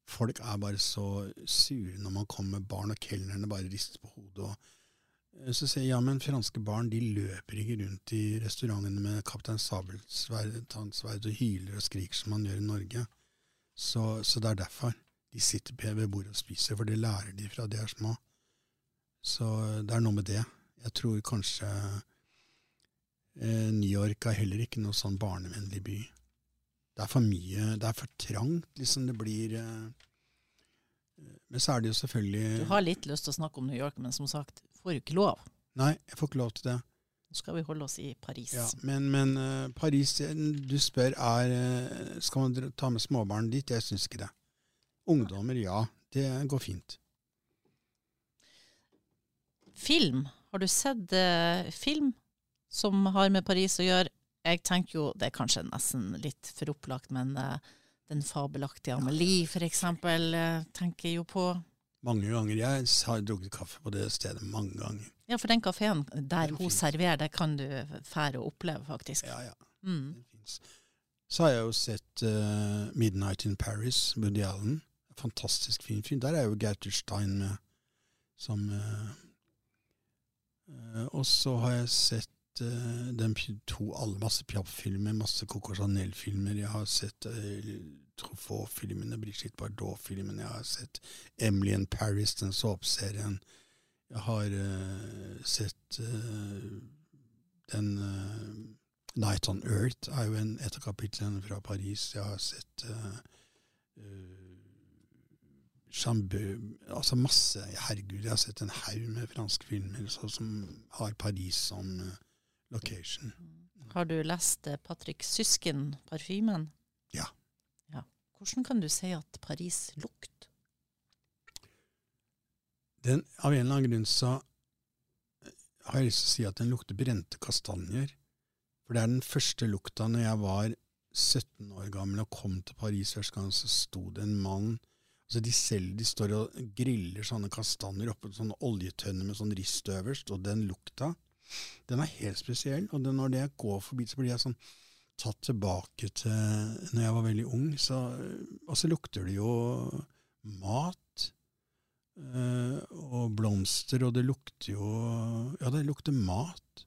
Folk er bare så sure når man kommer med barn, og kelnerne bare rister på hodet. og så sier jeg ja, men franske barn de løper ikke rundt i restaurantene med Kaptein Sabeltann sverd og hyler og skriker som man gjør i Norge. Så, så, det er derfor de sitter ved bordet og spiser, for det lærer de fra de er små. Så det er noe med det. Jeg tror kanskje eh, New York er heller ikke noe sånn barnevennlig by. Det er for mye, det er for trangt, liksom. Det blir eh, men så er det jo selvfølgelig Du har litt lyst til å snakke om New York, men som sagt, får jo ikke lov. Nei, jeg får ikke lov til det. Nå skal vi holde oss i Paris. Ja, men, men uh, Paris, du spør er uh, Skal man ta med småbarn dit? Jeg syns ikke det. Ungdommer, ja. Det går fint. Film. Har du sett uh, film som har med Paris å gjøre? Jeg tenker jo, Det er kanskje nesten litt for opplagt, men den fabelaktige Amelie, for eksempel, tenker jo på. Mange ganger. Jeg har drukket kaffe på det stedet mange ganger. Ja, for den kafeen der hun serverer, det kan du fære og oppleve, faktisk. Ja, ja. Mm. Så har jeg jo sett uh, 'Midnight in Paris', Woody Allen. Fantastisk fin film. Der er jo Gertur Stein med som uh, uh, Og så har jeg sett den to alle masse Piaf-filmer, masse Coco Chanel-filmer. Jeg har sett Truffaut-filmene, Brigitte Bardot-filmene. Jeg har sett Emily in Paris, den såpeserien. Jeg har uh, sett uh, den uh, Night on Earth er jo en, et av kapitlene fra Paris. Jeg har sett Chambeu Altså masse Herregud, jeg har sett en haug med franske filmer så, som har Paris som location. Har du lest Patrick Sysken, 'Parfymen'? Ja. Hvordan kan du si at Paris lukter? Den, av en eller annen grunn så har jeg lyst til å si at den lukter brente kastanjer. For det er den første lukta når jeg var 17 år gammel og kom til Paris første gang, så sto det en mann altså De selv de står og griller sånne kastanjer oppå sånne oljetønner med sånn rist øverst, og den lukta, den er helt spesiell. Og det, når det går forbi, så blir jeg sånn tatt tilbake til når jeg var veldig ung. Så, og så lukter det jo mat øh, og blomster, og det lukter jo Ja, det lukter mat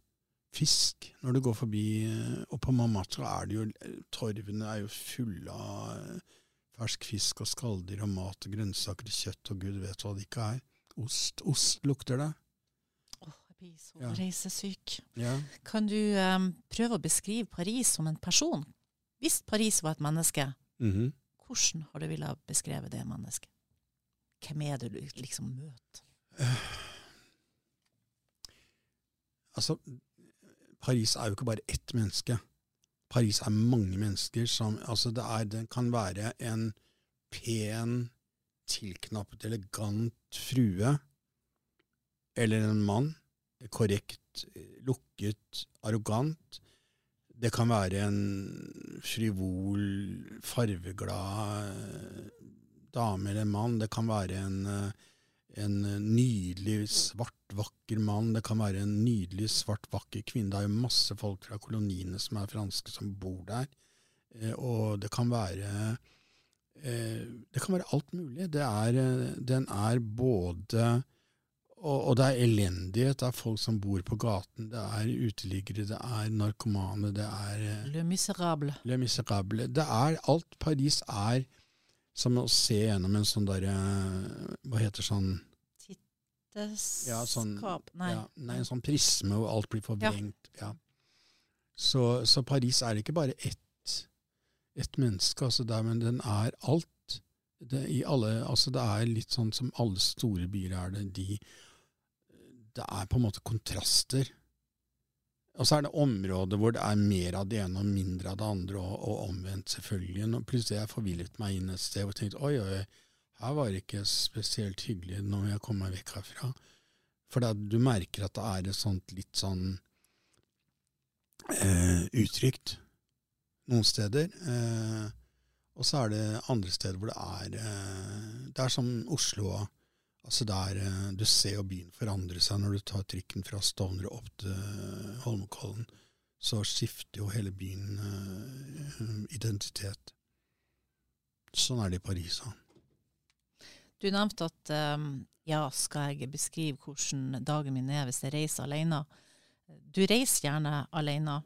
fisk når du går forbi. eh, Og på Mamatra er det jo Torvene er jo fulle av eh, fersk fisk og skalldyr og mat og grønnsaker og kjøtt og gud vet hva det ikke er. Ost. Ost lukter det. Åh, og Ja. reisesyk. Ja. Kan du um, prøve å beskrive Paris som en person? Hvis Paris var et menneske, Mhm. hvordan har du villet beskrevet det mennesket? Hvem er det du liksom møter? [SIGHS] Altså, Paris er jo ikke bare ett menneske. Paris er mange mennesker som Altså, det, er, det kan være en pen, tilknappet, elegant frue. Eller en mann. Korrekt, lukket, arrogant. Det kan være en frivol, farveglad dame eller mann. Det kan være en en nydelig, svart, vakker mann. Det kan være en nydelig, svart, vakker kvinne. Det er jo masse folk fra koloniene som er franske, som bor der. Eh, og det kan være eh, Det kan være alt mulig. Er, eh, den er både og, og det er elendighet. Det er folk som bor på gaten. Det er uteliggere, det er narkomane, det er eh, Le Miserable. Le Miserable. Det er alt. Paris er som å se gjennom en sånn derre Hva heter sånn Ja, sånn-. Nei. Ja, nei, en sånn prisme hvor alt blir forvrengt. Ja. Så, så Paris er ikke bare ett, ett menneske, altså der, men den er alt. Det, i alle, altså det er litt sånn som alle store byer er det. De, det er på en måte kontraster. Og så er det områder hvor det er mer av det ene og mindre av det andre, og, og omvendt, selvfølgelig. Nå plutselig jeg forvillet meg inn et sted og tenkt oi, oi, her var det ikke spesielt hyggelig når jeg kom meg vekk herfra. For da, du merker at det er et sånt litt sånn eh, utrygt noen steder. Eh, og så er det andre steder hvor det er eh, Det er som Oslo òg. Altså der, eh, du ser jo byen forandre seg når du tar trikken fra Stovner opp til eh, Holmenkollen. Så skifter jo hele byen uh, identitet. Sånn er det i Paris Ja. Du nevnte at um, ja, skal jeg beskrive hvordan dagen min er hvis jeg reiser alene? Du reiser gjerne alene.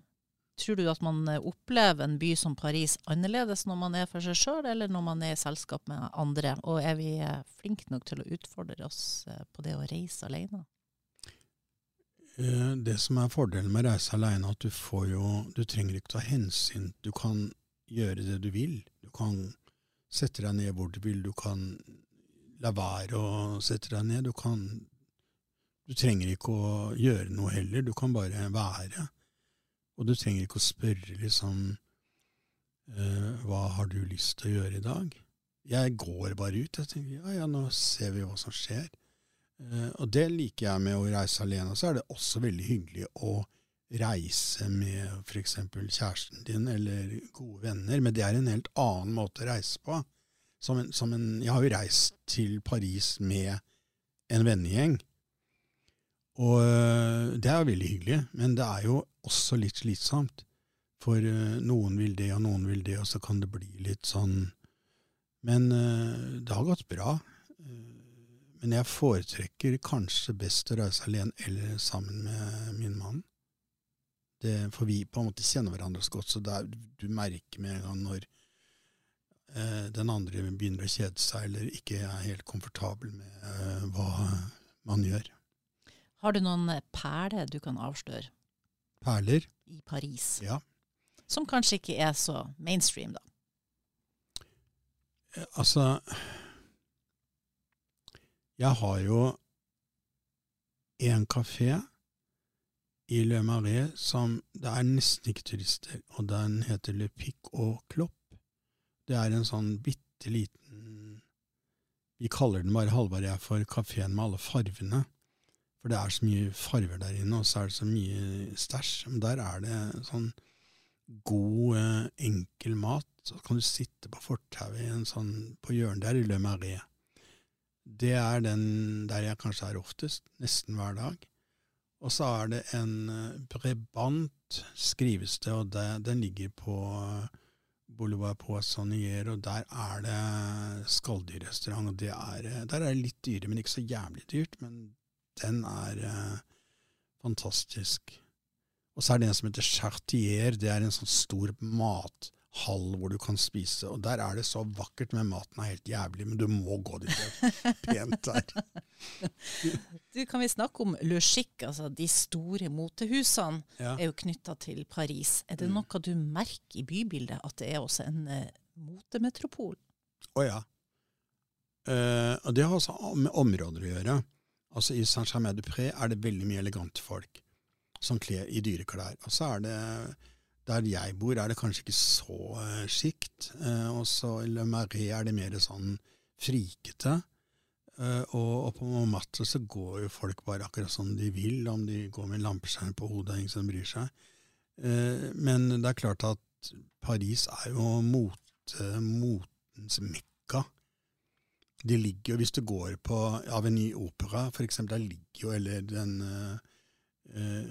Tror du at man eh, opplever en by som Paris annerledes når man er for seg sjøl, eller når man er i selskap med andre? Og er vi eh, flinke nok til å utfordre oss eh, på det å reise alene? Det som er fordelen med å reise alene, at du får jo Du trenger ikke ta hensyn. Du kan gjøre det du vil. Du kan sette deg ned hvor du vil. Du kan la være å sette deg ned. Du kan Du trenger ikke å gjøre noe heller. Du kan bare være. Og du trenger ikke å spørre liksom uh, Hva har du lyst til å gjøre i dag? Jeg går bare ut. Jeg tenker ja, ja, nå ser vi hva som skjer. Uh, og det liker jeg med å reise alene. Så er det også veldig hyggelig å reise med f.eks. kjæresten din eller gode venner, men det er en helt annen måte å reise på. Som en, som en, jeg har jo reist til Paris med en vennegjeng, og øh, det er veldig hyggelig, men det er jo også litt slitsomt. For øh, noen vil det, og noen vil det, og så kan det bli litt sånn Men øh, det har gått bra. Eh, Men jeg foretrekker kanskje best å reise alene eller sammen med min mann. Det, for vi på en måte kjenner hverandre så godt, så er, du merker med en gang når eh, den andre begynner å kjede seg eller ikke er helt komfortabel med eh, hva man gjør. Har du noen eh, perler du kan avsløre Perler? i Paris, Ja. som kanskje ikke er så mainstream, da? Eh, Altså Jeg har jo en kafé i Le Marais som Det er nesten ikke turister, og den heter Le Pic au Clop. Det er en sånn bitte liten Vi kaller den bare Halvard og jeg for kafeen med alle farvene. For det er så mye farver der inne, og så er det så mye stæsj. Men der er det sånn god, eh, enkel mat. Så kan du sitte på fortauet sånn på hjørnet der i Le Marais. Det er den der jeg kanskje er oftest, nesten hver dag. Og så er det en eh, Brebant, skrives det, og det, den ligger på eh, Boulevard Poissonnier, og der er det skalldyrrestaurant. og er, Der er det litt dyre, men ikke så jævlig dyrt. Men den er eh, fantastisk. Og så er det en som heter Chartier. Det er en sånn stor mathall hvor du kan spise. Og der er det så vakkert, men maten er helt jævlig. Men du må gå dit. Det er pent der. [LAUGHS] du, kan vi snakke om Le Chic, altså de store motehusene Ja. er jo knytta til Paris. Er det noe du merker i bybildet, at det er også en eh, motemetropol? Å ja. Eh, og det har også med områder å gjøre. Altså I Saint-Germain-du-Pré er det veldig mye elegante folk som kler i dyre klær. Og så er det der jeg bor, er det kanskje ikke så uh, skikt. Uh, og så i Le Marais er det mer sånn frikete. Uh, og, og på Montmartre så går jo folk bare akkurat som de vil, om de går med lampeskjerm på hodet, ingen som bryr seg. Uh, men det er klart at Paris er jo mote, motens mekka. De ligger jo, Hvis du går på Avenue Opera, for eksempel, der ligger jo, eller den uh,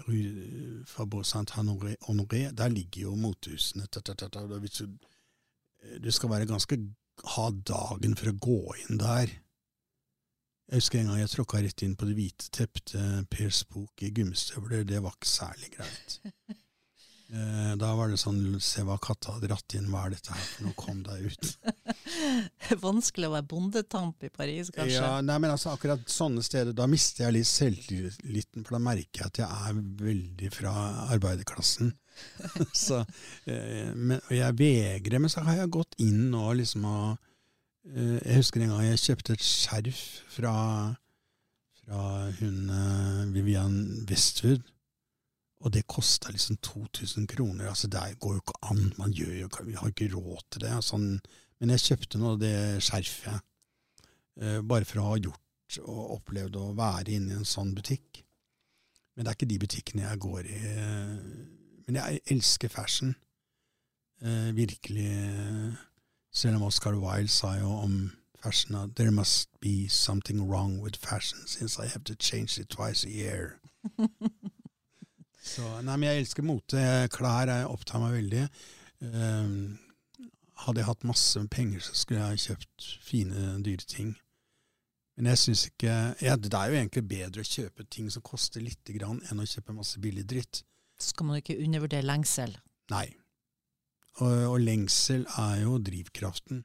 Rue Faubourg Saint-Honoré, der ligger jo motehusene. Hvis du, eh, du skal være ganske ha dagen for å gå inn der. Jeg husker en gang jeg tråkka rett inn på det hvite tepte til Per i gummistøvler. Det var ikke særlig greit. [LAUGHS] Eh, Da var det sånn Se hva katta har dratt inn, hva er dette her for noe, kom deg ut. Vanskelig å være bondetamp i Paris, kanskje? Ja, nei, men altså akkurat sånne steder, da mister jeg litt selvtilliten, for da merker jeg at jeg er veldig fra arbeiderklassen. [LAUGHS] så, eh, men, og jeg vegrer, men så har jeg gått inn og liksom og eh, Jeg husker en gang jeg kjøpte et skjerf fra, fra hun eh, Vivian Westwood. Og det kosta liksom 2000 kroner. altså Det går jo ikke an. Man gjør jo, vi har ikke råd til det. Sånn, men jeg kjøpte nå det skjerfet eh, bare for å ha gjort og opplevd å være inne i en sånn butikk. Men det er ikke de butikkene jeg går i. Men jeg elsker fashion. Eh, virkelig. Selv om Oscar Wilde sa jo om fashion at there must be something wrong with fashion since I have to change it twice a year. [LAUGHS] Så, nei, men jeg elsker mote. Klær jeg opptar meg veldig. Um, hadde jeg hatt masse penger, så skulle jeg kjøpt fine, dyre ting. Men jeg syns ikke ja, Det er jo egentlig bedre å kjøpe ting som koster lite grann, enn å kjøpe masse billig dritt. Skal man ikke undervurdere lengsel. Nei. Og, og lengsel er jo drivkraften.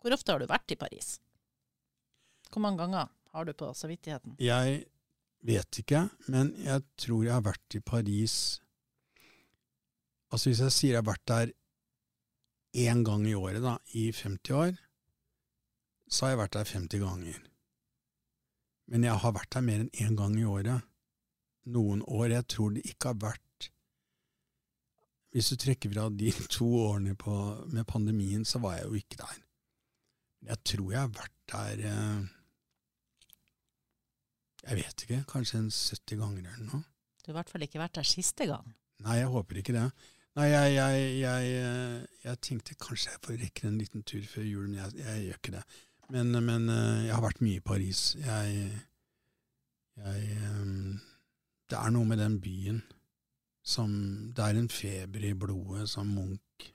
Hvor ofte har du vært i Paris? Hvor mange ganger har du på samvittigheten? Jeg vet ikke, men jeg tror jeg har vært i Paris Altså Hvis jeg sier jeg har vært der én gang i året da, i 50 år, så har jeg vært der 50 ganger. Men jeg har vært der mer enn én gang i året. Noen år. Jeg tror det ikke har vært Hvis du trekker fra de [LAUGHS] to årene på, med pandemien, så var jeg jo ikke der. Jeg tror jeg har vært der eh, jeg vet ikke, kanskje en 70 ganger eller noe. Du har i hvert fall ikke vært der siste gang. Nei, jeg håper ikke det. Nei, jeg, jeg, jeg, eh, jeg tenkte kanskje jeg får rekke en liten tur før jul, men jeg, jeg gjør ikke det. Men, men eh, jeg har vært mye i Paris. Jeg, jeg eh, Det er noe med den byen som Det er en feber i blodet, som Munch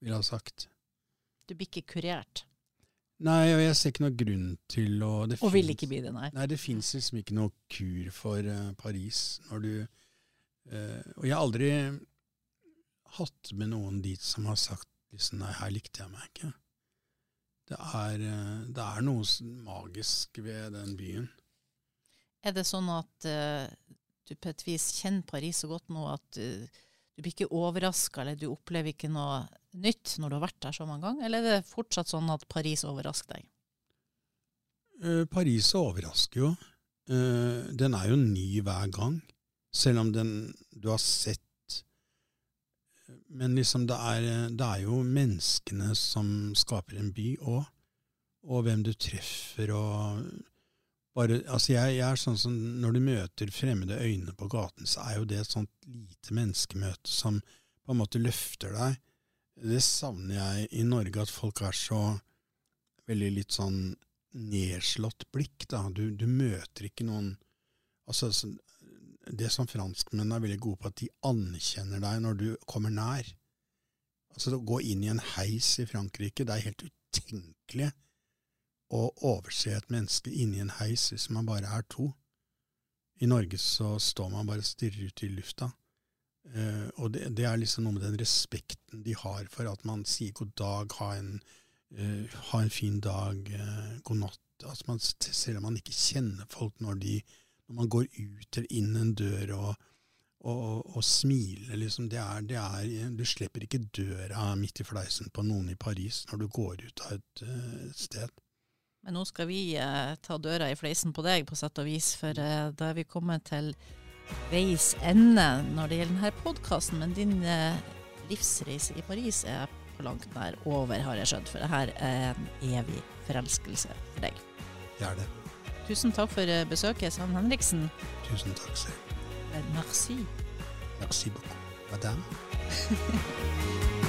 ville ha sagt. Du blir ikke kurert, Nei, og jeg ser ikke noe grunn til å det og vil ikke bli det, nei. Nei, det fins liksom ikke noe kur for Paris når du uh, Og jeg har aldri hatt med noen dit som har sagt liksom, nei, her likte jeg meg ikke. Det er, eh, det er noe magisk ved den byen. Er det sånn at uh, du på et vis kjenner Paris så godt nå at uh, du blir ikke overraska, eller du opplever ikke noe nytt når du har vært der så mange ganger? Eller er det fortsatt sånn at Paris overrasker deg? Uh, Paris overrasker jo. Den er jo ny hver gang, selv om den du har sett Men liksom det er, det er jo menneskene som skaper en by òg, og hvem du treffer, og, bare, altså jeg, jeg, er sånn som Når du møter fremmede øyne på gaten, så er jo det et sånt lite menneskemøte som på en måte løfter deg. Det savner jeg i Norge, at folk er så veldig litt sånn nedslått blikk. da. Du, du møter ikke noen altså Det som franskmennene er veldig gode på, at de anerkjenner deg når du kommer nær. Altså Å gå inn i en heis i Frankrike, det er helt utenkelig å overse et menneske inni en heis hvis man bare er to. I Norge så står man bare og stirrer ut i lufta. Uh, og det, det, er liksom noe med den respekten de har for at man sier god dag, ha en, uh, ha en fin dag, uh, god natt. Altså man, selv om man ikke kjenner folk når, de, når man går ut eller inn en dør og, og, og smiler, liksom. Det er, det er, du slipper ikke døra midt i fleisen på noen i Paris når du går ut av et sted. Men nå skal vi eh, ta døra i fleisen på deg, på sett og vis, for eh, da er vi kommet til veis ende når det gjelder denne podkasten. Men din eh, livsreise i Paris er på langt nær over, har jeg skjønt. For det her er en evig forelskelse for deg. Det er det. Tusen takk for eh, besøket, Sand Henriksen. Tusen takk selv. Eh, merci. Merci beaucoup, madame. [LAUGHS]